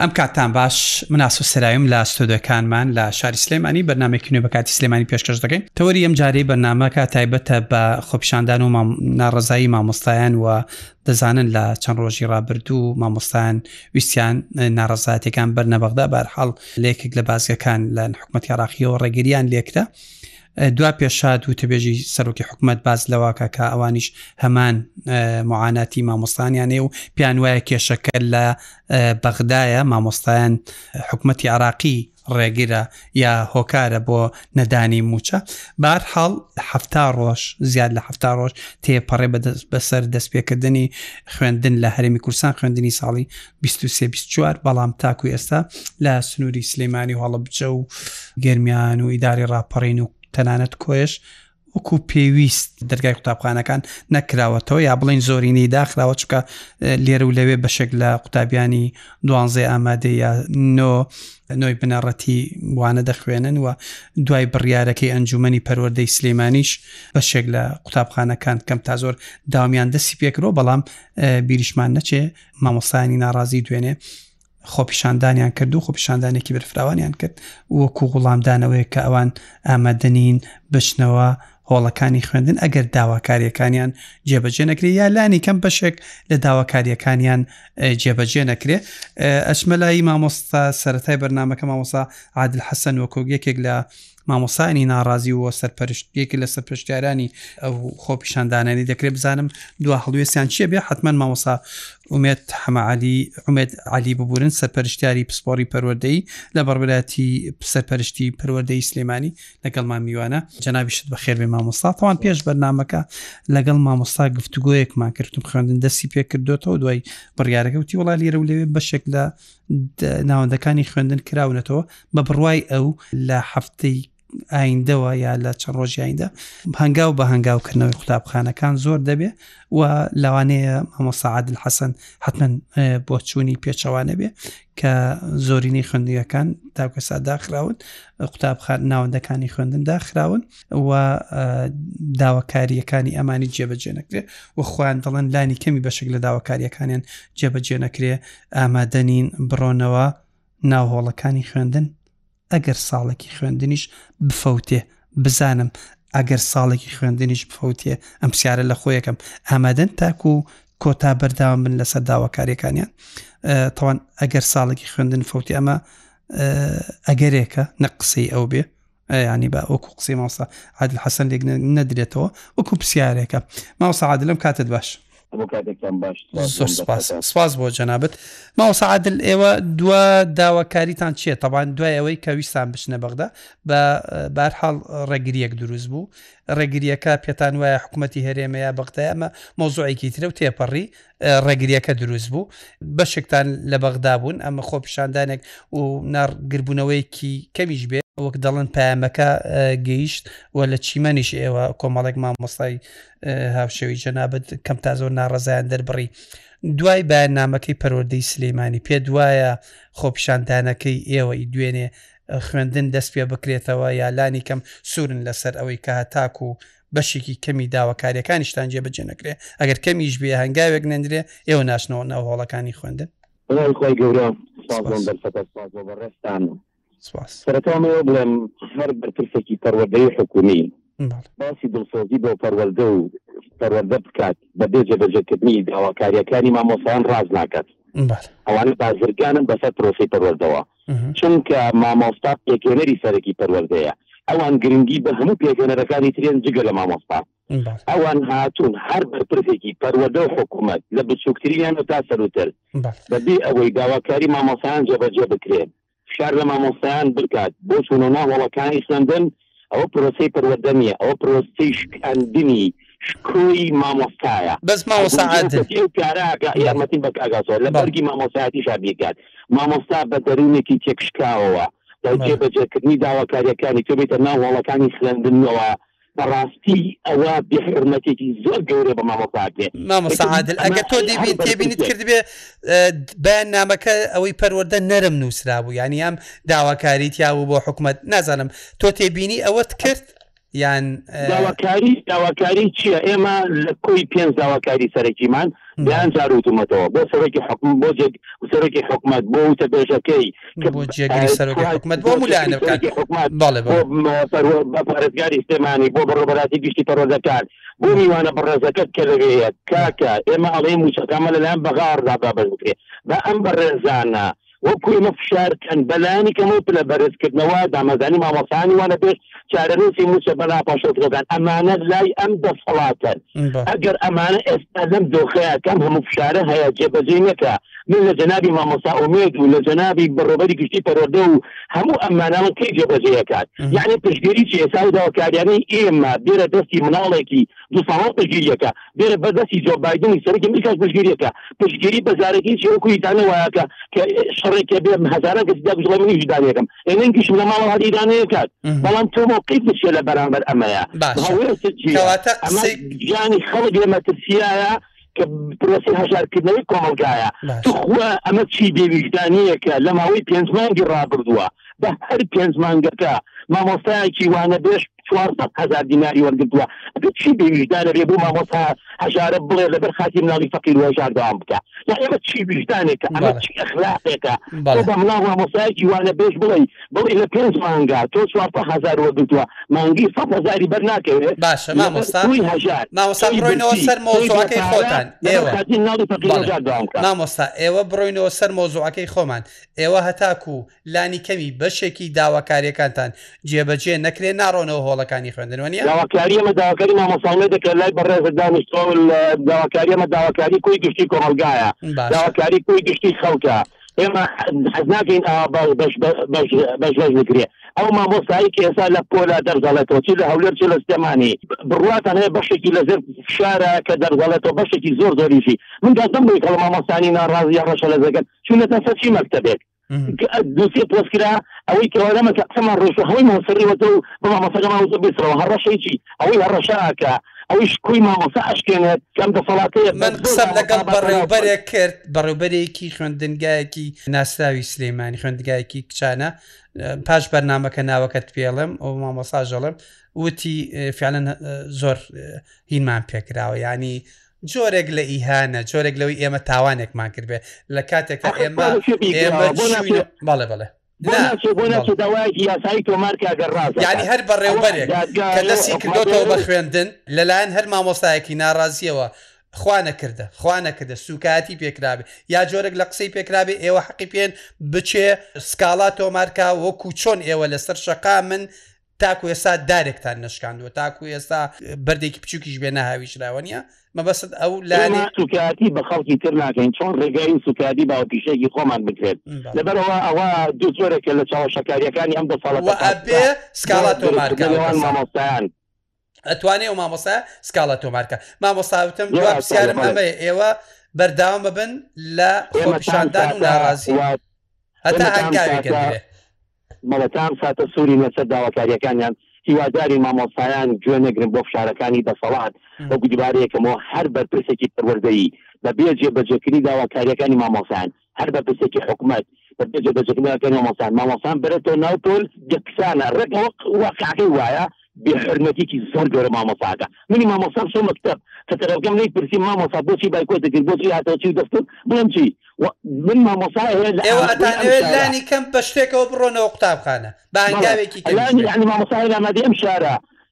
ئەم کاتان باش مناس و سرایم لە ستۆدەکانمان لە شاری سلێمانی بەنامێکی نوێ بەکاتی سلێمانی پێشکەش دەکەین تەوەری ئەم جارەی بەنامەکە تایبەتە بە خۆپیشاندان و ناڕزایی مامۆستایان و دەزانن لە چەند ڕۆژی ڕابردوو مامۆستان ویسیان ناڕزاتەکان بەرنەبەغدا بارحاڵ لە یەکێک لە بازگەکان لە حکوومەتی عراقیەوە ڕێگریان لێکرا دوا پێشاد و تەبێژی سەرۆکی حکوومەت باز لەواکە کە ئەوانیش هەمان معاناتی مامۆستانیانەیە و پیان وایە کێشەکە لە بەغدایە مامۆستایان حکوومەتی عراقی ڕێگرە یا هۆکارە بۆ نەدانی موچە بار حاڵ هەفتا ڕۆژ زیاد لە هەفتا ڕۆژ تێپەڕێ بەدەست بەسەر دەستپێکردنی خوێندن لە هەرمی کورسان خوێندنی ساڵی 2324 بەڵام تاکو ئێستا لە سنووری سلەیمانی هەڵبجە و گەرمیان و ئیداری ڕاپەڕین و تەنانەت کۆش وەکو پێویست دەرگای قوتابخانەکان نەکراوەتەوە یا بڵین زۆرینەی داخراوە چکە لێرە و لەوێ بەشێک لە قوتابیانی دوانزێ ئامادە یا نۆ نۆی بنەڕەتی وانە دەخوێنن و دوای بڕیارەکەی ئەنجومنی پەروەردەی سلێمانیش بەشێک لە قوتابخانەکان کەم تا زۆر داوامیان دەسی پێکرۆ بەڵام بیریشمان نەچێ مامۆسایانی ناڕازی دوێنێ خۆپیشاندانیان کرد و خۆپیشاندانێکی بەرفراوانیان کرد وەکو غوڵامدانەوەی کە ئەوان ئامادەنین بچنەوە هۆڵەکانی خوێندن ئەگەر داواکاریەکانیان جێبەجێ نەکرێ یا لانی کەم بەشێک لە داواکاریەکانیان جێبەجێ نەکرێ ئەچمەلایی مامۆستا سەتای بەرنمەکە مامۆسا عادل حەسەن وەکۆ یەکێک لە مامۆسانی ناڕازی و سەرپەرشت یەکی لە سەرپشتیارانی ئەو خۆپیشاندانانی دەکرێت بزانم دو هەڵوێستیان چیە بێ حتمما مامۆسا ئومێت حەمەعالی عومێت علی ببورن سەرپەرشتیاری پسپۆری پەروەردەی لە بەڕبراتی سەرپەرشتی پەروەردەی سلێمانی لەگەڵمان میوانە جەنابیشت بە خێر بێ مامۆستا تاوان پێش بەرنمەکە لەگەڵ مامۆستا گفتوگویەکمان کردم خوێندن دەستی پێکردوێتەوە دوای بڕیارەکەوتی وڵا لێرە و لەوێ بەشێک لە ناوەندەکانی خوێندن کراونەتەوە بە بڕوای ئەو لە هەفتەی ئایندەوە یا لە چەند ڕۆژیاییدا هەنگاو بە هەنگاوکردنەوەی قوتابخانەکان زۆر دەبێ و لەوانەیە مامۆساعادل حەسەن حتمما بۆ چووی پێچەوانە بێ کە زۆرینەی خوندنگەکان تاکەسا داخراون قوتابخان ناوەندەکانی خوێندن داخراون و داواکاریەکانی ئەمانی جێبەجێ نەکرێت و خۆیان دەڵێن لانی کەمی بەشێک لە داواکاریەکانیان جێبەجێ نەکرێ ئامادە نین بڕۆنەوە ناو هۆڵەکانی خوێندن؟ ئەگەر ساڵێکی خوێندنیش بفەوتێ، بزانم ئەگەر ساڵێکی خوێندنیش بفەوتێ ئەم سیارە لە خۆیەکەم ئامادەن تاکو و کۆتا بەرداوام بن لەسەر داواکاریەکانیان تاوان ئەگەر ساڵێکی خوێندن فەوتی ئەمە ئەگەرێکە نە قسەی ئەو بێ یعنی بە وەکو قسەی ماوسا عادل حەسەن لێک نەدرێتەوە وەکو پرسیارێکە ماوسا عادلم کاتت باش سپاس بۆ جەنابەت ماوەسا عادل ئێوە دو داواکاریتان چیە تەبان دوای ئەوەی کە ویستان بچنە بەغدا بە بارحاڵ ڕێگریەک دروست بوو ڕێگریەکە پێتان وایە حکوومەتتی هەرێمەیە بەغدای ئەمە مۆزوعێکی ترە و تێپەڕی ڕێگریەکە دروست بوو بەشێکتان لە بەغدا بوون ئەمە خۆ پیشاندانێک و ناڕگربوونەوەیکی کەمیش بێ وەک دەڵن پامەکە گەیشت و لە چیمەنیش ئێوە کۆمەڵێک مامۆستای هاوشێوی جەنابەت کەم تا زۆر ناڕزایان دەربڕی دوای بەیاننامەکەی پەرۆردەی سلەیمانی پێ دوایە خۆپیشاندانەکەی ئێوەی دوێنێ خوێندن دەست پێ بکرێتەوە یالانی کەم سوورن لەسەر ئەوەی کە هەتاکو بەشێکی کەمی داواکاریەکانیشتان جێبەجێ نەکرێ ئەگەر کەمیش بێ هەنگاوێک نەندرێ ئێوە ناشنەوە ناو هۆڵەکانی خوێندن بەناوی خۆی گەورە سازۆن دەرفەتە سازۆ بە ڕێستان سەرەتامەوە بڵێم هەر بەرپرسێکی پەروەدەی حکومی باسی دڵسۆزی بۆ پەروەردە و پەروەردە بکات بە بێ جێبەجێکردنی داواکاریەکانی مامۆسایان ڕاز ناکات ئەوانە بازرگانن بەسەر پرۆسی پەروەردەوە چونکە مامۆستا پێکهێنەری سەرەکی پەروەردەیە ئەوان گرنگی بە هەموو پێکهێنەرەکانی ترێن جگە لە مامۆستا ئەوان هاتوون هەر بەرپرسێکی پەروەدە و حکوومەت لە بچووکتریان و تا سەروتر بەبێ ئەوەی داواکاری مامۆسایان جێبەجێ بکرێت فشار لە مامۆستایان بکات بۆ چوونە ناوەڵەکانی خوێندن ئەوە پرۆسەی پەروەردە نیە ئەوە پرۆسەی شکاندنی شکۆی مامۆستایە بەس مامۆستا عادل. ئەو کارە ئەکا یارمەتیم بەک ئەگاسۆ لە بەرگی مامۆستایەتیشا بیکات مامۆستا بە دەرونێکی تێکشکاوەوە لە جێ بە جێ کردنی داواکاریەکانی تۆ بێتە ناو هۆڵەکانی خوێندنەوە بەڕاستی ئەوە بێ حورمەتێکی زۆر گەورە بە مامۆستا ئەکرێ. مامۆستا عادل ئەگەر تۆ دەیبین تێبینیت کردبێ بەیاننامەکە ئەوەی پەروەەردە نەرم نووسرابوو ینی ئەم داواکاری تیاوو بۆ حکوومەت نازانم تۆ تێبینی ئەوەت کرد یان داواکاری داواکاری چییە ئێمە لە کۆی پێنج داواکاری سەرەکیمان دەیان جار وتومەتەوە بۆ سەرۆکی حکوم بۆ سەرۆکی حکومت بۆ وتە بێژەکەی بۆ جێگری سەرۆکی حکومت بۆ مولانەکان بەڵێ بۆ پارێزگاری سلێمانی بۆ بەڕۆبەتی گشتی پەرۆدەکان بۆ میوانە بەڕێزەکەت کە لەوێیە کاکە ئێمە ئەڵێ موچەکەمە لەلایەن بەغاڕدا دابەش بکرێ بە ئەم بەڕێزانە وەکو ئمە فشارکەن بەلانی کەمەوە پلە بەرزکردنەوە دامەزانی مامەسانی وانە پێش چارەنووسی موچە بەلا پاشۆکەکان ئەمانە لای ئەم دەسەڵاتەن ئەگەر ئەمانە ئێستا لەم دۆخەیە کەم هەموو فشارە هەیە جێبەجێ نەکە من لە جەنابی مامۆستا ئومێد و لە جەنابی بەڕێوەبەری گشتی پەروەردە و هەموو ئەم ماناوە کەی جێبەجێ ئەکات یعنی پشتگیری چی ئێستا و داواکاریانەی ئێمە بێرە دەستی مناڵێکی دوو ساڵان پشتگیریەکە بێرە بە دەستی جۆ بایدنی سەرکی میکاس پشتگیریەکە پشتگیری بە زارەکی چی وەکو ئیتانە وایە کە کە شەڕێکە بێ هەزاران کەسی دا بژڵێ منیش دانێکم ئێنە گشت لە ماڵەوە هەر ئیرانەیە کات بەڵام تۆ موقیف بچێ لە بەرامبەر ئەمەیە باشە. هەوڵێ چی کەواتە ئەمە سێ- گیانی خەڵک لە مەترسیایە کە پرۆسەی هەژارکردنەوەی کۆمەڵگایە، توخوا ئەمە چی بێ ویژدانییە کە لە ماوەی پێنج مانگی ڕابردووە بە هەر پێنج مانگەکە مامۆستایەکی وانەبێژ چوار سەد هەزار دیناری وەرگرتووە، ئەگەر چی بێ ویژدانە بێ بۆ مامۆستا هەژارە بڵێ لەبەر خاکی مناڵی فەقیر و هەژار دەوام بکە، یانی ئەمە چی ویژدانێکە، ئەمە چی ئەخلاقێکە، تۆ بە مناڵ مامۆستایەکی وانەبێژ بڵێی. بەو ئیلە پێنج مانگە تۆ چوار سەد هەزار وەرگرتوە مانگی سەد هەزاری بەر ناکەوێ باشە مامۆستا مامۆستا بڕۆینەوە سەر مەوزوعەکەی خۆتان ئێوە مامۆستا ئێوە بڕۆینەوە سەر مەوزوعەکەی خۆمان ئێوە هەتاکو لانی کەمی بەشێکی داواکاریەکانتان جێبەجێ نەکرێ ناڕۆنەوە هۆڵەکانی خوێندنەوە نیە داواکاری ئەمە داواکاری مامۆساڵێ دەکرێت لای بەڕێزە دانیشتۆ داواکاری ئەمە داواکاری کوی گشتی کۆمەلگایە داواکاری کوی گشتی خەڵکە ئێمە حەز ناکەین ئاوا باڵ بەش بەش بەش بەش بکرێ ئەو مامۆستایی کە ئێستا لە پۆلا دەرزەڵێتەوە چی لە هەولێر چی لە سلێمانی بڕواتان هەیە بەشێکی لەزر فشارە کە دەرزەڵێتەوە بەشێکی زۆر زۆریشی من دەستم بووی کەڵ مامۆستانی ناڕازی یا ڕەشە لە زەکەن چونەتە سەرچی مەکتەبێک دوسێ پۆستکرا ئەوەی کەوارەمە کە قسەمان ڕۆژ هەوی مۆسەری وەتە و بەڵام مەسەگەمان وتە بێتەوە هەڕەشەی چی ئەوەی هەڕەشەکە ئەویش کوی مامۆسا ئەشکێنێت کەم دەسەڵاتەیە بەس من قسەم لەگەڵ بەڕێوبەرێک کرد بەڕێوبەرێکی خوێندنگایەکی ناسراوی سلەیمانی خوێندگایەکی کچانە پاش بەرنمەکە ناوەکەت پێڵم ئەو مامۆساژەڵم وتی فیانەن زۆر هینمان پێکراوە ینی جۆرێک لە ئیهانە جۆرێک لەوەی ئێمە تاوانێکمان کردێ لە کاتێکە ئێمە ئێمە بەڵێ بڵێ بۆ ناچێ بۆ ناچێ داوایەکی یاسایی تۆمار کە گەر ڕاست یانی هەر بەڕێوبەرێک کە دەستی کردۆتەوە بە خوێندن لەلایەن هەر مامۆستایەکی ناڕازیەوە خوا نەکردە خوا نەکردە سوکایەتی پێکرابێ یا جۆرەك لە قسەی پێکرابێ ئێوە حەقی پێن بچێ سکاڵا تۆمارکە وەکو چۆن ئێوە لەسەر شەقا من تاکو ئێستا دارێکتان نەشکاندووە تاکو ئێستا بەردێکی بچووکیش بێ نەهاویشراوە نیە مەبەست ئەو لانێ سوکایەتی بە خەڵکی تر ناکەین چۆن ڕێگای و سوکایەتی بە هاوپیشەیەکی خۆمان بکرێت لەبەرئەوە ئەوە دوو جۆرێکە لە چاوە شەکارییەکانی ئەم دە ساڵە وە ئەبێ سکاڵا تۆمار کراوە لە نێوان مامۆستایان. ئەتوانێ و مامۆسا سکاڵا تۆمار کە مامۆسا وتم جواب بەڵێ، پرسیارم بەڵێ. ئەمەیە ئێوە بەرداوام ببن لە ئێمە تام خۆپیشاندان و ساتە ناڕازی و هەتا ئێمە تام هەنگاوێک ساتە گەندرێ بەڵێ تام ساتە سوورین لەسەر داواکارییەکانیان هیوادارین مامۆستایان گوێ نەگرن بۆ فشارەکانی دەسەڵات وەکو دوبارە یەکەمەوە هەر بەرپرسێکی پەروەردەیی بەبێ جێبەجێکردنی داواکارییەکانی مامۆستایان هەر بەرپرسێکی حکومەت بەپێ جێبەجێکردنەکەی مامۆستان مامۆستان بەرێتەوە ناو پۆل دەکسانە ڕێک وەک واقعەکەی وایە بێ حورمەتیکی زۆر گەورە مامۆستاکە منی مامۆستام شۆ مەکتەب کە تەرەبگەم نەی پرسی مامۆستا بۆچی بایکۆت دەکرد بۆچی هاتەوە چی دەستکرد بڵێم چی من مامۆستا هەیە لە ئێوە ئامادەی ئەم ئەتانەوێت شارە لانی کەم بە شتێکەوە بڕۆنەوە قوتابخانە بە بەڵێ هەنگاوێکی کەمیش ئەلانی بێت یانی مامۆستا هەیە لە ئامادەی ئەم شارە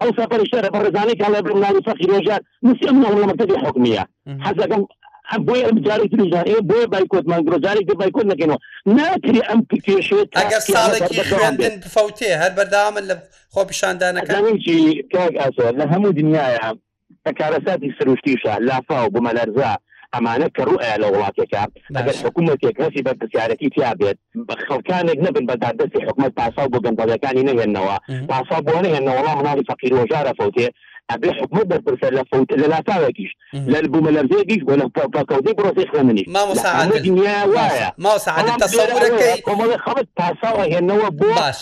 ئەو سەرپەرشتە لە بەڕێزانەی کە هەڵێ بڕناوی فەخی رۆژان نسیە من ئەوڵە مەکتەبی حکومیە حەزەکەم ئەم بۆیە ئەم جارێک تریژان ئێ بۆیە بایکۆتمان گرۆ جارێک دە بایکۆت نەکەینەوە ناکری ئەم پێشێت ئەگەر ساڵێکی خوێندن بفەوتێ هەر بەردەوامن لە خۆپیشاندانەکان ئەزانی چی کاک ئاسۆ لە هەموو دنیایا کە کارەساتی سروشتیشە، لافاو، بومەلەرزە، ئەمانە کە ڕوو ئەیا لە وڵاتێکا ئەگەر باشە. حکومەتێک هەستی بەرپرسیارەتی تیا بێت بە خەڵکانێک نەبن بە دار دەستی حکومەت پاساو بۆ گەندەڵیەکانی نەهێننەوە پاساو بۆ نەهێننە وەڵا مناڵی فەقیر وهەژار ئەفەوتێ ئەبێ حکومەت بەرپرسە لە فەوت لە لافاوێکیش لە بومەلەرزەیەکیش بۆ لە پە پەکەوتەی پڕۆسەی خوێندنیش لە مامۆسا هەموو عادل دنیا مامۆسا وایە مامۆسا عادل بەڵام لێرە تەسەورەکەی ئەوەیە کۆمەڵی خەڵک پاساو ئەهێننەوە بۆ باش.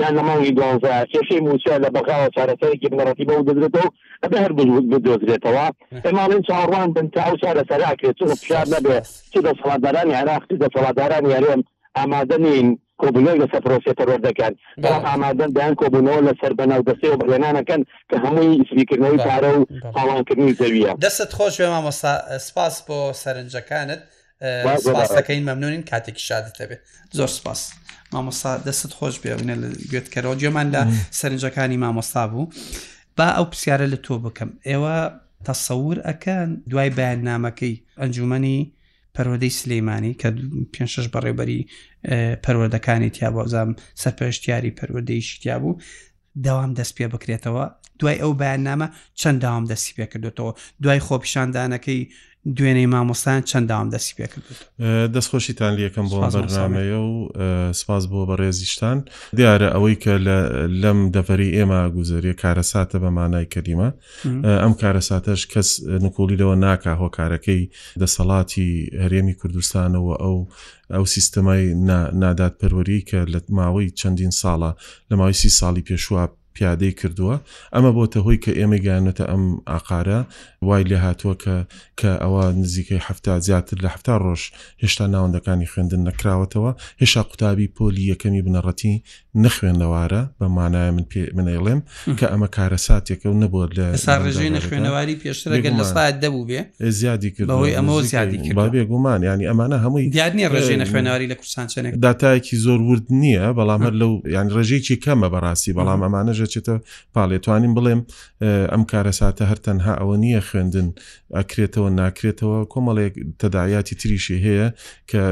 یان لە مانگی دوانزە کێشەی مووچە لە بەغاوە چارەسەرێکی بنەڕەتی بەو دەدرێتەوە ئەبێ هەر بزووت بدۆزرێتەوە ئێماڵێن چاوەڕوان بن تا ئەو چارەسەرا کرێت چ فشار نەبێ چ دەسەڵاتدارانی عێراق چ دەسەڵاتدارانی هەرێم ئامادە نین کۆبوونەوەی لەسەر پرۆسێ پەروەردەکەن بەڵام ئامادەن دەیان کۆبوونەوە لەسەر بەناو دەستەی و بەڵێنانەکەن کە هەمووی ئیسریکردنەوەی پارە و تاڵانکردنی زەویە دەستت خۆش بێ مامۆستا سپاس بۆ سەرنجەکانت سپاسەکەین مەمنونین کاتێکی شادت هەبێ زۆر سپاس مامۆستا دەست خۆش بێ بنە لە گوێتکەرەوە جێمان لە سەرنجەکانی مامۆستا بوو با ئەو پرسیارە لە تۆ بکەم ئێوە تەسەور ئەکەن دوای بەیاننامەکەی ئەنجومنی پەرۆدەی سلەیمانی کە پێ شش بەڕێبەری پەروەردەکانی تیا بۆزام سەرپەرشتیاری پەروەدەیشی تیا بوو داوام دەست پێ بکرێتەوە دوای ئەو بەیاننامە چەند داوام دەستی پێ کردوێتەوە دوای خۆپیشاندانەکەی دوێنەی مامۆستان چەند داوام دەستی پێ کرد دەستخۆشیتان لەکەم بۆ بەرنمەیە و سپاس بۆ بەڕێزیشتان دیارە ئەوەی کە لەم دەفەری ئێمە گوزەریە کارەساتە بە مانای کەلیمە ئەم کارەساتەش کەس نکۆڵی لەوە ناکە هۆکارەکەی دەسەڵاتی هەرێمی کوردستانەوە ئەو ئەو سیستەمای نا نادادپەروەریەی کە لە ماوەی چەندین ساڵە لە ماوەی سی ساڵی پێشوە پیادەی کردوە ئەمە بۆتە هۆی کە ئێمەی گەیاندنەتە ئەم ئاقارە وای لێ هاتوە کە کە ئەوە نزیکەی حەفتا زیاتر لە حەفتا ڕۆژ هێشتا ناوەندەکانی خوێندن نەکراوەتەوە هێشا قوتابی پۆلی یەکەمی بنەڕەتی نەخوێنەوارە بە مانایە من پێ من ئەیڵێم کە ئەمە کارەساتێکە و نەبووە لە سا ڕێژەی نەخوێنەواری پێشترەگەر لە ساعت دەبوو بێ زیادی کرد بەهۆی ئەمەوە زیادی کرد با بێگومان ینی ئەمانە هەمووی دیارنیە ڕێژەی نەخوێنەواری لە کوردستان چەنێک داتایەکی زۆر ورد نییە بەڵام هەر لەو یان ڕێژەیەکی کەمە بەڕاستی بەڵام ئەمانەژە چێتە پاڵێتوانین بڵێم ئەم کارەساتە هەر تەنها ئەوە نییە خوێندن ئەکرێتەوە ناکرێتەوە کۆمەڵێک تەداعیاتی تریشی هەیە کە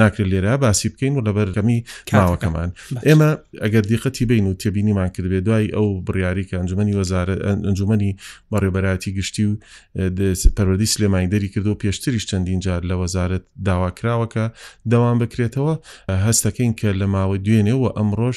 ناکرێت لێرە باسی بکەین و لەبەر کەمی ماوەکەمان ئێمە ئەگەر دیقەتی بین و تێبینیمان کردێ دوای ئەو بڕیاری کە ئەنجومی وەزارە ئەنجومی بەڕێبەراتی گشتی و پەروەدی سلێمانی دەری کردو پێشتریش چەندین جار لە وەزارت داواکراوەکە داوام بکرێتەوە هەستەکەین کە لە ماوە دوێنێ و ئەمڕۆژ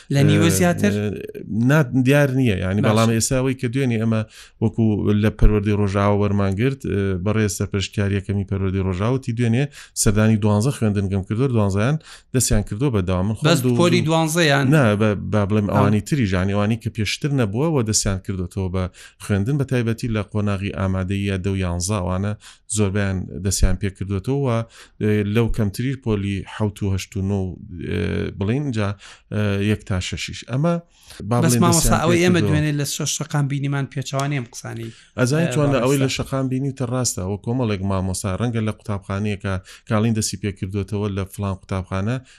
لە نیوە زیاتر دیار نییە ینی بەڵام ئێساەوەی کە دوێنێ ئەمە وەکو لە پەروەردی ڕۆژاوە وەرمانگرت بەڕێز سەرپشتکاریەکەمی پەروەردی ڕۆژاوتی دوێنێ سەردانی دوانزە خوێندنگەم کردو دوانزیان دەستیان کردو بەداوام پۆلی دوانزەیان نا با بڵێم ئەوانی تری ژانیوانی کە پێشتر نەبووە و دەستیان کردوەوە بە خوێندن بە تایبەتی لە قۆناغی ئامادەیە دە یانزاوانە زۆربەیان دەستیان پێکردوێتەوە و لەو کەمتریر پۆلی حوت و هەشت و نۆ بڵین جا یەک تا شەشیش ئەمە ئەوەی ئێمە دوێنێ لە سۆ شقام بینیمان پێچوانی ئەم قسانی ئەزای چۆن ئەوەی لە شقام بینی تە ڕاستە ئەوە کۆمەڵێک مامۆسا ڕەنگە لە قوتابخانەیەەکە کاڵین دەسی پێکردوێتەوە لە فلان قوتابخانە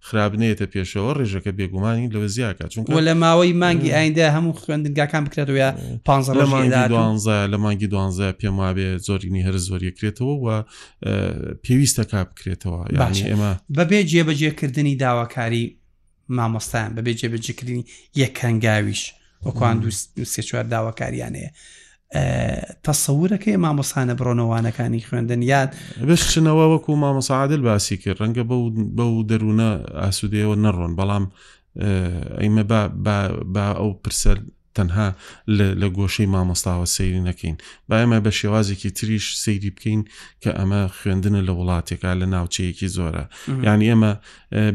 خراپ نێتە پێشەوە ڕێژەکە بێگومانی لەوە زیاکە چونکە و لە ماوەی مانگی ئایندە هەموو خوێندنگاکان بکرێتەوە یا پ لە مانگی مانگی داهاتوو دوانزە لە مانگی دوانزە پێم وابێ زۆرینی هەر زۆریەکرێتەوە و ئە، پێویستە کا بکرێتەوە یعنی باشە. ئێمە بەبێ جێبەجێکردنی داواکاری مامۆستایان بەبێ جێبەجێکردنی یەک هەنگاویش وەکوان دوو س- سێ چوار داواکاریان هەیە تەسەورەکەی مامۆسانە بڕۆنە وانەکانی خوێندن یاد بشتنەوە وەکو مامۆساعادل باسی کرد ڕەنگە بە و دەروونە ئاسوودەیەوە نەڕۆن بەڵام ئەیمە با ئەو پرسەر تەنها لە گۆشەی مامۆستاوە سەیری نەکەین با ئەمە بە شێوازێکی تریش سەیری بکەین کە ئەمە خوێندنە لە وڵاتێکا لە ناوچەیەکی زۆرە یعنی ئەمە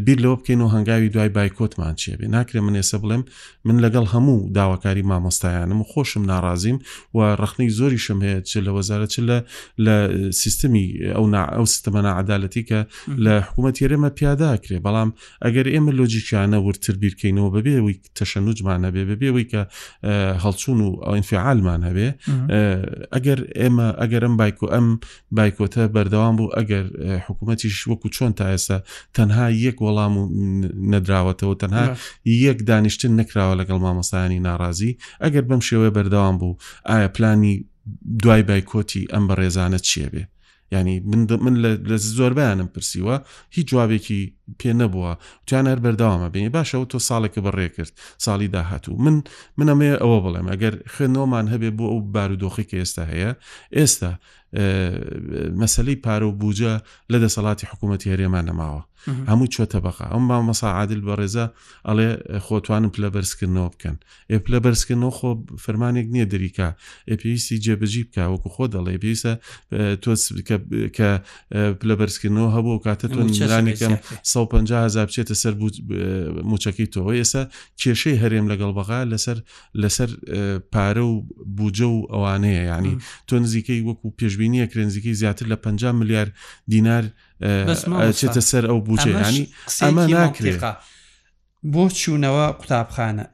بیر لەوە بکەین و هەنگاوی دوای بایکۆتمان چیە بێ ناکرێ من ئێسە بڵێم من لەگەڵ هەموو داواکاری مامۆستایانم و خۆشم ناڕازیم و ڕخنەی زۆریشم هەیە چ لە وەزارە چ لە لە سیستمی ئەو ئەو سیستمە نعادالەتی کە لە حکوومەت یێرێمە پیاداکرێ بەڵام ئەگەر ئێمە لۆجیکیانە ورتر بیرکەینەوە بەبێەوەی تەشەنوجمان هەبێ بەبێ ئەوەی کە هەڵچوون و ئەوئینفعالمان هەبێ ئەگەر ئێمە ئەگەر ئەم بایکۆ ئەم بایکۆتە بەردەوام بوو ئەگەر حکوومەتیش وەکو چۆن تا ئێستا تەنها یەک وەڵام و نەدراوەتەوە تەنها یەک دانیشتن نکراوە لەگەڵ مامەسانی ناڕازی ئەگەر بەم شێوەیە بەردەوام بوو ئایا پلانی دوای بایکۆتی ئەم بەڕێزانە چیە بێ ینی من لە زۆربیانم پرسیوە هیچ جوابێکی پێ نەبووە تویان هەر بەرداوامە بێنی باشەوە تۆ ساڵێکە بەڕێ کرد ساڵی داهاتوو من منەمەیە ئەوە بڵێم ئەگەر خوێنەوەمان هەبێ بۆ ئەو بارودۆخی کە ئێستا هەیە ئێستا مەسلەی پارە و بوجە لە دەسەڵاتی حکوومەتتی هەرێمان نەماوە هەموو چۆتە بەقا ئەم با مەساعادل بەڕێزە ئەڵێ خۆتوانم پلە بەرزکردنەوە بکەن ئێ پلە بەرزکردنەوە خۆ فەرمانێک نییە دەریکا ئێ پێویستی جێبەجی بکە وەکو خۆ دەڵێ پێویستە تۆ کە پلە بەرزکردنەوە هەبوو کاتە تۆ نیرانێکم 150 هزار بچێتە سەر موچەکەی تۆەوە ئێستا کێشەی هەرێم لەگەڵ بەغا لەسەر لەسەر پارە و بجە و ئەوانەیە ینی تۆ نزیکەی وەکو پێشببینیە کرێنزیکەی زیاتر لە 50 ملیار دینار چێتە سەر ئەو بجەیانی ئەمە ناکرێت. بۆ چوونەوە قوتابخانە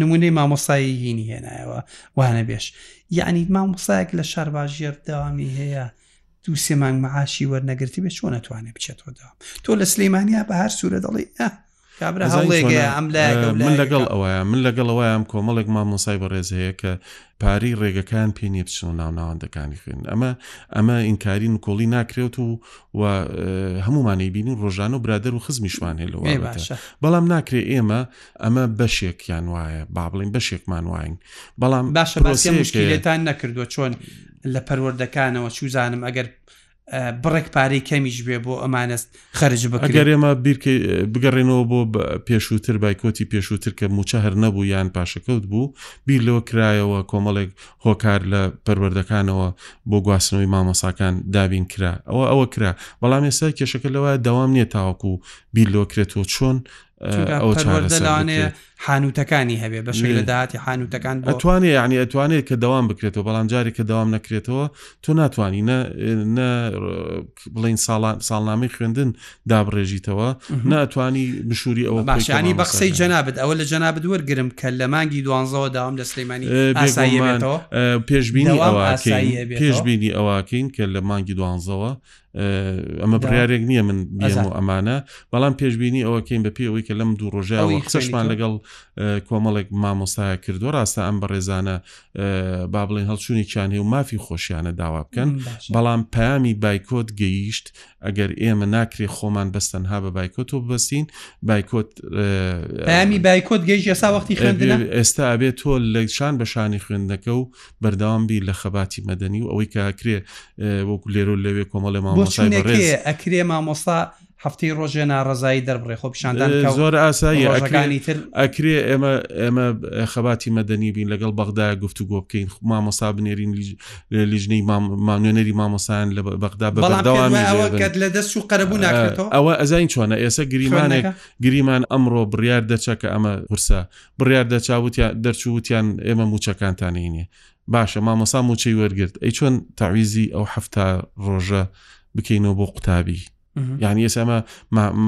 نمونەی مامۆسایی هینی هێنایەوە وانە بێش یعنی مامۆسایەک لە شارباژێر داوامی هەیە دو سێ مانگ معاشی وەرنەگرتی بێ چۆن نتوانێت بچێتەوە داوام تۆ لە سلەیمانیا بە هەر سوورە دەڵی من لەگەڵ ئەوە من لەگەڵ ئەوەیان کۆمەڵێک مامۆسای بەڕێز هەیە کە پارەی ڕێگەکان پێ نیە بچنەوە ناو ناوەندەکانی خوێن ئەمە ئەمە ئینکاری نکۆڵی ناکرێت و و هەمومانەی بینی ڕۆژانە و برادەر و خزمیشمان هەیە لەوە بەڵام ناکرێت ئێمە ئەمە بەشێکیان وایە با بڵین بەشێکمان واین بەڵام باشە بەسیێتان نەکردووە چۆن لە پەروەردەکانەوە چوزانم ئەگەر بڕێک پارەی کەمیش بێ بۆ ئەمانست خەرج بەگەرێمە بیرکە بگەڕێنەوە بۆ پێشووتر بایکۆتی پێشووتر کە موچە هەر نەبوو یان پاشەکەوت بوو بیر لەوە کرایەوە کۆمەڵێک هۆکار لە پەروەردەکانەوە بۆ گواستنەوەی مامەساکان دابین کرا ئەوە ئەوە کرا بەڵام ێستا کێشەکە لەوە داوام نییە تاوەکو بیر لۆکرێتەوە چۆن پەروەردە لەوانەیە حانوتەکانی هەبێ بە شەی لە داهاتی حانوتەکان ئەتوانێ ینی ئەتوانێت کە داوام بکرێتەوە بەڵام جاری کە داوام نەکرێتەوە تۆ ناتوانانی نە بڵین ساڵان ساڵنامەی خوێندن دابڕێژیتەوە ناتوانانی بشوری ئەوە باشانی بە قسەی جەنابەت ئەوە لە جەنابەت وەرگرم کە لە مانگی دوانزەوە داوام لە سلەیمانی پێشبینی پێشبینی ئەوەکەین کە لە مانگی دوانزەوە ئەمە بڕارێک نییە من بێزم و ئەمانە بەڵام پێشببینی ئەوەکەین بە پێ ئەوەی کە لەم دوو ڕۆژاوی قسەشمان لەگەڵ کۆمەڵێک مامۆستا کردو ڕاستە ئەم بەڕێزانە با بڵێن هەڵچوونی چانێ و مافی خۆشیانە داوا بکەن بەڵام پامی بایکۆت گەیشت ئەگەر ئێمە ناکرێ خۆمان بەستەنها بە بایکۆت و بەستین بایکۆت پامی بایکۆت گەیشت ئێستا وەختی خوێندن ئێستا ئەبێت تۆ لەشان بەشانی خوێندنەکە و بەردەوام بی لە خەباتی مەدەنی و ئەوەی کە ئەکرێ وەکو لێرۆ لەوێ کۆمەڵێ مامۆسای ڕێز ئەکرێ مامۆستا هەفتەی ڕۆژێ ناڕزایی دەربڕێ خۆ پیشاندان زۆر ئاساییەکانی تر ئەکرێ ئێمە ئێمە خەباتی مەدەنی بین لەگەڵ بەغدا گفتو گۆ بکەین مامۆسا بنێرین لیژنەی مانوێنەری مامۆسایان لە بەغدا بەڵامکەت لە دەست و قەرەبوو ناکرێتەوە ئەوە ئەزین چۆنە ئێستا گریمانێک گریمان ئەمڕۆ بڕیار دەچە کە ئەمە قورسە بڕیار دەچا وتیان دەرچوو وتیان ئێمە موچەکانتانی نییە باشە مامەسا موچەی وەرگرت ئەی چۆن تاویزی ئەو هەفتا ڕۆژە بکەینەوە بۆ قوتابی یعنی ئێستا ئەمە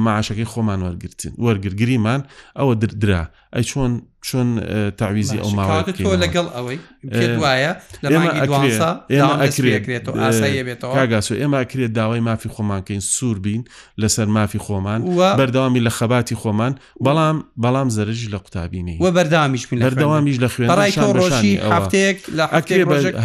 معشەکەی خۆمان وەرگتن وەرگرگریمان ئەوە دردرا ئەی چۆن چۆن تاویزی ئەو ماوە لەگەڵ ئەوەی ئەکرێتگاسو ئێمە ئەکرێت داوای مافی خۆمانکەین سوور بین لەسەر مافی خۆمان بەردەوامی لە خەباتی خۆمان بەڵام بەڵام زەرجی لە قوتابینی و بەردامیش بەردەوامیش لە خوێن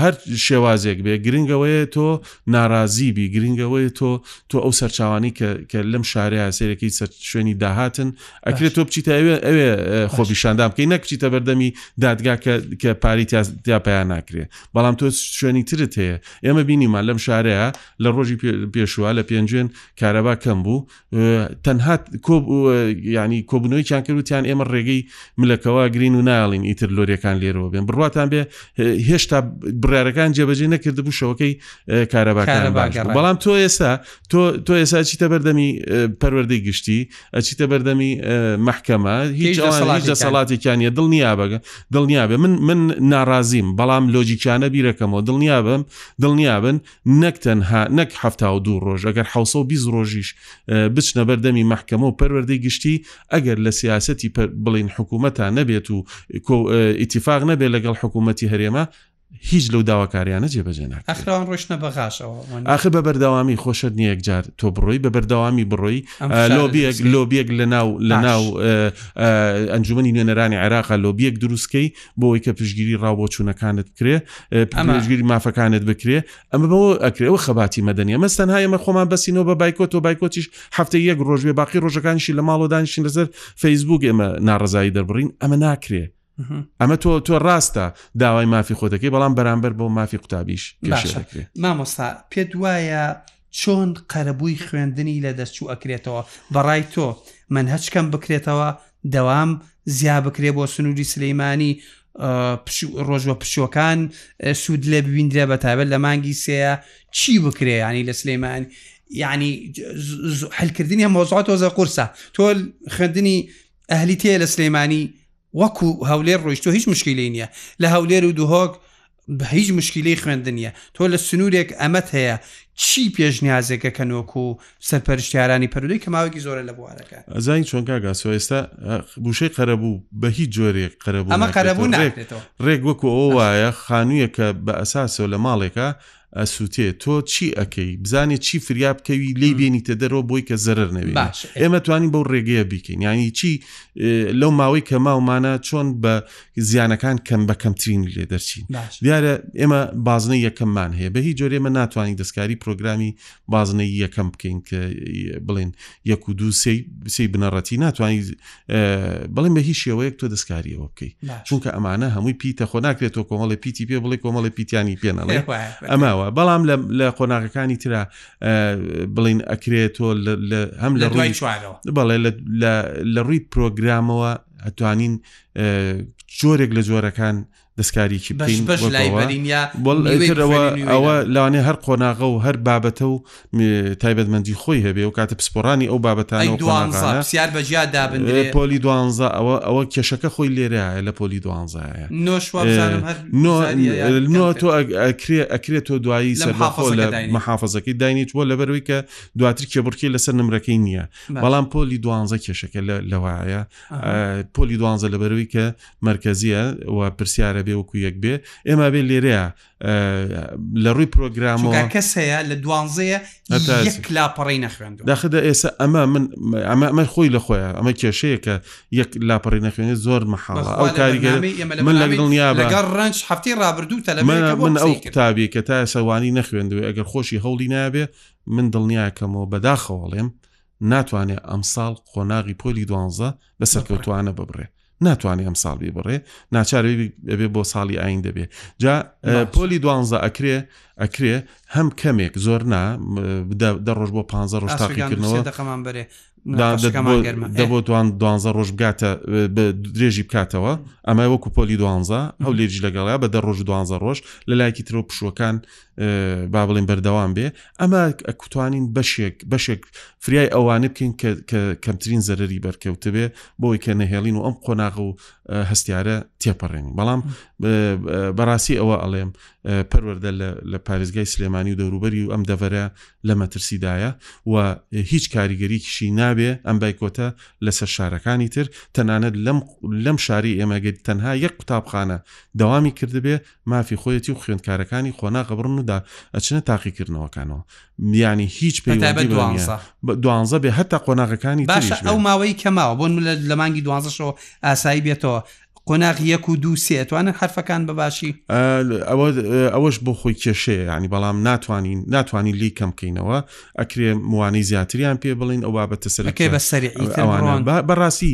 هەر شێوازێک بێ گرنگەوەیە تۆ ناڕازی بی گرنگەوەی تۆ تۆ ئەو سەرچوانی کە لەم شارەیە سێرەکەی سەر شوێنی داهاتن ئەکرێت تۆ بچیتە ئەوێ ئەوێ خۆپیشاندان بکەی نەکچیتە بەردەمی دادگا کە پاری تیا پیا ناکرێت بەڵام تۆ شوێنی ترت هەیە ئێمە بینیمان لەم شارەیە لە ڕۆژی پێشوە لە پێنجێن کارەبا کەم بوو تەنها ینی کۆبنەوەیان کردوتیان ئێمە ڕێگەی ملەکەوا گرین و ناڵین ئیتر لۆریەکان لێرەوە بێن بڕاتان بێ هێشتا بڕارەکان جێبەجێ نەکرد بوو شەوەکەی کارەباکان بەڵام تۆ ئێستا تۆ ئێسا چیتە بەردەمی پەروەردەی گشتی ئەچیتە بەردەمی محکەمە هیچ دەسەڵاتێکیان نیە دڵنیابگە دڵنیابێ من من ناڕازیم بەڵام لۆجیکیانە بیرەکەمەوە دڵنیابم دڵنیابن نەک تەنها نەک ه و دوو ڕۆژ ئەگەر ح ڕۆژیش بچنە بەردەمی محکەمە و پەروەردەی گشتی ئەگەر لە سیاستی بڵین حکوومەتان نەبێت و ئیتیفاق نەبێت لەگەڵ حکوومەتتی هەرێمە هیچ لەو داواکاریانە جێبەجێ ناکرێت ئەخراوان ڕۆشتە بەغاشەوە ئاخر بە بەردەوامی خۆشت نیە یەکجار تۆ بڕۆی بە بەردەوامی بڕۆی لۆبیەک لۆبیەک لە ناو لە ناو ئەنجومی نوێنەرانی عێراقا لۆبیەک دروستکەی بۆی کە پشگیری ڕاو بۆ چوونەکانت بکرێ ئەمەژگیری مافەکانت بکرێ ئەمە بەوە ئەکرێەوە خەباتی مەدەنیە مەستەن های ئەمە خۆمان بەسینەوە بە بایکۆت و بایکۆتیش هەفتە یەک ڕۆژێ باقی ڕۆژەکانشی لە ماڵۆدانشین لەسەر فەیسبوک ئێمە ناڕزایی دەربڕین ئەمە ناکرێت ئەمە تۆ تۆ ڕاستە داوای مافی خۆتەکەی بەڵام بەرامبەر بۆ مافی قوتابیش پێشێکرێت مامۆستا پێت وایە چۆن قەرەبووی خوێندنی لە دەستچوو ئەکرێتەوە بەڕای تۆ من هەچکەم بکرێتەوە دەوام زیا بکرێ بۆ سنووری سلەیمانی ڕۆژوە پشوەکان سوود لێ ببیندرێ بە تابەت لە مانگی سەیە چی بکرێ ینی لە سلەیمان ینی حلکردنی هەمۆزات تۆزە قورسە تۆ خوێندنی ئەهلی تێ لە سلێمانی وەکو هەولێر ڕۆیشتۆ هیچ مشکلی نییە لە هەولێر و دوهۆک بە هیچ مشکلی خوێندنیە تۆ لە سنوورێک ئەمەت هەیە چی پێشنیازێکە کە نۆکو و سەرپەرشتیارانی پەرودەی کە ماوەکی زۆرە لە بوارەکە زانی چۆن کاگاسۆ ئێستا بوشەی قەرەبوو بە هیچ جۆرێک قەرەبوو ئەمە قەرەبوو ڕێک وەکو ئەو وایە خانوویەکە بە ئەساسەوە لە ماڵێکە ئەسوتێ تۆ چی ئەەکەی بزانێت چی فریا بکەوی لی بێنیتە دەرەوە بۆی کە زەرر نەوێت باش ئێمە توانین بەو ڕێگەیە بیکەین ینی چی لەو ماوەی کە ماومانە چۆن بە زیانەکان کەم بە کەمترینی لێ دەرچین باش دیارە ئێمە بازنە یەکەممان هەیە بە هیچ جۆرێمە ناتوانین دەستکاری پرۆگرامی بازنەی یەکەم بکەین کە بڵێن یەک و دوو سی بنەڕەتی ناتوانانی بڵێن بە هیچ شێوەیەک تۆ دەستکاریەوە بکەیت چونکە ئەمانە هەمووی پیتە خۆ ناکرێت تۆ کۆمەڵی پیتی پێ بڵێ کۆمەڵی پیتیانی پێنەڵێ ئەماوە بەڵام لە قۆناغەکانی تررا بڵین ئەکرێت تۆ هەم لە ڕووی چوارەوە بەڵێ لە ڕووی پرۆگرامەوە ئەتوانین جۆرێک لە جۆرەکان دەستکاریکی بکەین ئەوە لانێ هەر قۆناغە و هەر بابەتە و تایبەتمەندی خۆی هەبێ و کاتە پسپۆرانی ئەو بابەتانی دوانزار بەجیا دابن پۆلی دوانزە ئەوە ئەوە کێشەکە خۆی لێرەیە لە پۆلی دوانزایە نۆ تۆ ئەکرێ ئەکرێت تۆ دوایی سەرخۆ لە محافظەکەی داینیت بۆ لەبەروی کە دواتر کێبڕکی لەسەر نمرەکەی نییە بەڵام پۆلی دوانزە کێشەکە لەوایە پۆلی دوانزە لەبەروی کە مەرکەزیە و پرسیارە بێ وەکو یەک بێ ئێمە بێ لێرەیە لە ڕووی پرۆگرامەوە کەس هەیە لە دوانزەیە لاپەڕی نەخوێند داخدا ئێستا ئەمە من ئەمە ئەمە خۆی لە خۆیان ئەمە کێشەیە کە یەک لاپەڕی نەخوێنێت زۆر مەحاڵ ئەو کاریگەر من لە دڵنیا لەگەڵ ڕنج هەفتەی ڕابردوو تەلە من ئەو قوتابی کە تا سەوانی نەخوێندوێ ئەگەر خۆشی هەوڵی نابێ من دڵنیاکەمەوە بەداخەوەڵێم ناتوانێت ئەمساڵ قۆناغی پۆلی دوانزە بە سەرکەوتوانە ببڕێ ناتوانێت ئەم ساڵ بێ بڕێ ناچارێ ئەبێ بۆ ساڵی ئاین دەبێ جا پۆلی دوانزە ئەکرێ ئەکرێ هەم کەمێک زۆر نا دە ڕۆژ بۆ پ ڕۆژ تاقیکردنەوە دەقەمان بەرێ دەبۆ دوان دوانزە ڕۆژ بگاتە درێژی بکاتەوە ئەمە وەکو پۆلی دوانزە ئەو لێژ لەگەڵا بە دە ڕۆژ دوانزە ڕۆژ لە لایکی ترۆ پشوەکان با بڵین بەردەوام بێ ئەمە ئەکوتوانین بەشێک بەشێک فریای ئەوانە بکەین کە کەمترین زەرری بەرکەوتە بێ بۆی کە نەهێڵین و ئەم قۆناغ و هەستیارە تێپەڕێنین بەڵام بەڕاستی ئەوە ئەڵێم پەروەەردە لە پارێزگای سلێمانی و دەوروبەری و ئەم دەڤەرە لە مەترسیدایە و هیچ کاریگەریکیشی نابێ ئەم بایکۆتە لەسەر شارەکانی تر تەنانەت لەم لەم شاری ئێمەگەری تەنها یەک قوتابخانە داوامی کردبێ مافی خۆیەتی و خوێندکارەکانی قۆناغ ئەبڕن و دا ئەچنە تاقیکردنەوەکانەوە یانی هیچ پێی بەتایبەت دوانزە بە- دوانزە بێ هەتا قۆناغەکانی باشە تریش بێ. ئەو ماوەی کە ماوە بۆن لە لە مانگی دوازەشەوە ئاسایی بێتەوە قۆناغ یەک و دوو سێ توانن حرفەکان بە باشی ئە- ئەوە ئەوەش بۆ خۆی کێشەیە ینی بەڵام ناتوانین ناتوانین لی کەم بکەینەوە ئەکرێ موانەی زیاتریان پێ بڵین ئەو بابەتە سەرەکیە ئەکەی بە سەریعیتر ئەوانە بڕۆن بە- بەڕاستی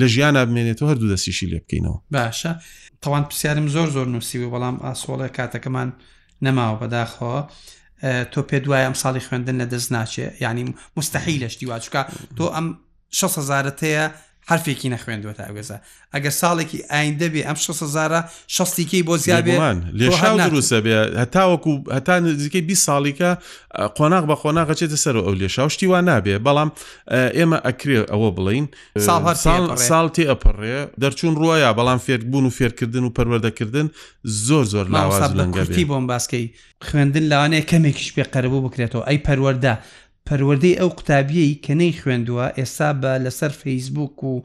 لە ژیانا بمێنێتەوە هەردوو دەستیشی لێ بکەینەوە باشە تەوان پرسیارم زۆر زۆر نووسیوە بەڵام ئاسۆڵە کاتەکەمان نەماوە بەداخەوە تۆ پێ دوای ئەم ساڵی خوێندن لە دەست ناچێ ینی مستحی لەشتی واچکە تۆ ئەم 6 هزارەتەیە حرفێکی نەخوێندوە تا گەزە ئەگەر ساڵێکی ئایندە بێ ئەم 6 هزارە شەستیکەی بۆ زیابێمان لێشا دروستە بێ هەتاوەکو هەتا نزیکەی 20 ساڵیکە قۆناغ بە قۆناغەچێتە سەر ئەو لێشا شتی وا نابێ بەڵام ئێمە ئەکرێ ئەوە بڵین ساڵ تێ ئەپەڕێ دەرچوون ڕواە بەڵام فێربوون و فێرکردن و پەروەردەکردن زۆر زۆر لاواز لەنگەتی بۆم باسکەی خوێندن لاانەیە کەمێکیش پێ قەرەبوو بکرێتەوە ئەی پەروەەردە پەروەردەی ئەو قوتابیەی کە نەی خوێندووە ئێستا بە لەسەر فەیسبوک و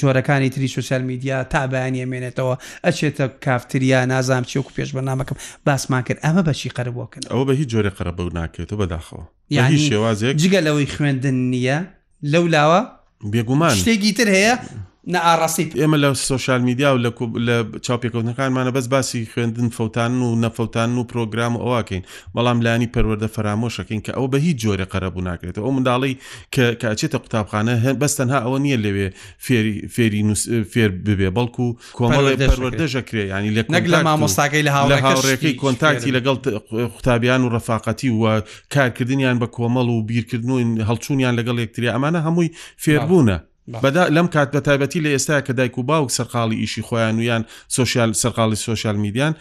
جۆرەکانی تری سوسیال میدیا تا بەیانی ئەمێنێتەوە ئەچێتە کافتریا نازام چێوک پێش بەنامەکەم باسمان کرد ئەمە بەچی قەربووکەن ئەوە بە هیچ جۆرە قەرەبەو ناکرێتەوە بەداخەوە یانی شێوازێک جگە لەوەی خوێندن نییە لەو لاوە بێگومان شتێکی تر هەیە نەئاڕاستیت ئێمە لە سوۆشال میدیا و لە چاوپێکەوتنەکانمانە بەس باسی خوێندن فەوتان و نەفەوتان و پرۆگرام و ئەوواکەین بەڵام لانی پەروەەردە فەرامۆشەکەین کە ئەو بە هیچ جۆرە قەرەبوو ناکرێت ئەو منداڵی کە کاچێتە قوتابخانە هەن بەس تەنها ئەوە نییە لەوێ فێری فێری فێر ببێ بەڵکو کۆمەڵی پەروەردەش ئەکرێ ینی لە نەک لە مامۆستاگەی لە هاوڕێکی کۆنتاکتی لەگەڵ قوتابیان و ڕفاقەتی و کارکردنیان بە کۆمەڵ و بیرکردن و هەڵچوونیان لەگەڵ یەکتری ئەمانە هەمووی فێربوونە بەدا لەم کات بە تایبەتی لە ئێستا کە دایک و باوک سەرقاڵی ئیشی خۆیان و یان سوسیال سەرقاڵی سوسیال میدیان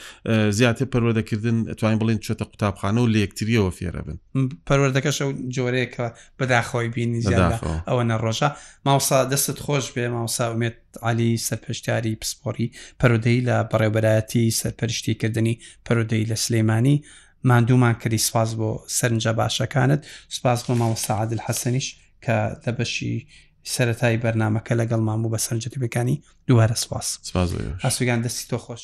زیاتر پەروەدەکردن توانین بڵین چۆتە قوتابخانە و لەکتریەوە فێرە بن پەروەردەکەش ئەو جۆرەیەکە بەداخەوەی بینی ئەوە نەڕۆژە ماوسا دەستت خۆش بێ ماوسا ومێت عەلی سەرپەرشتیاری پسپۆڕی پەرودەیی لە بەڕێوبەرایەتی سەرپەرشتی کردنی پەرودەیی لە سلیمانی ماندوومان کردی سپاس بۆ سەرنجە باشەکانت سپاس بۆ مامۆستا عادل حەسەنیش کە لە بەشی سەرەتایی بەرنمەکە لەگەڵ ماموو بە سەرنجەکانی دووارە سپاس ئەسوگان دەستی تۆ خۆش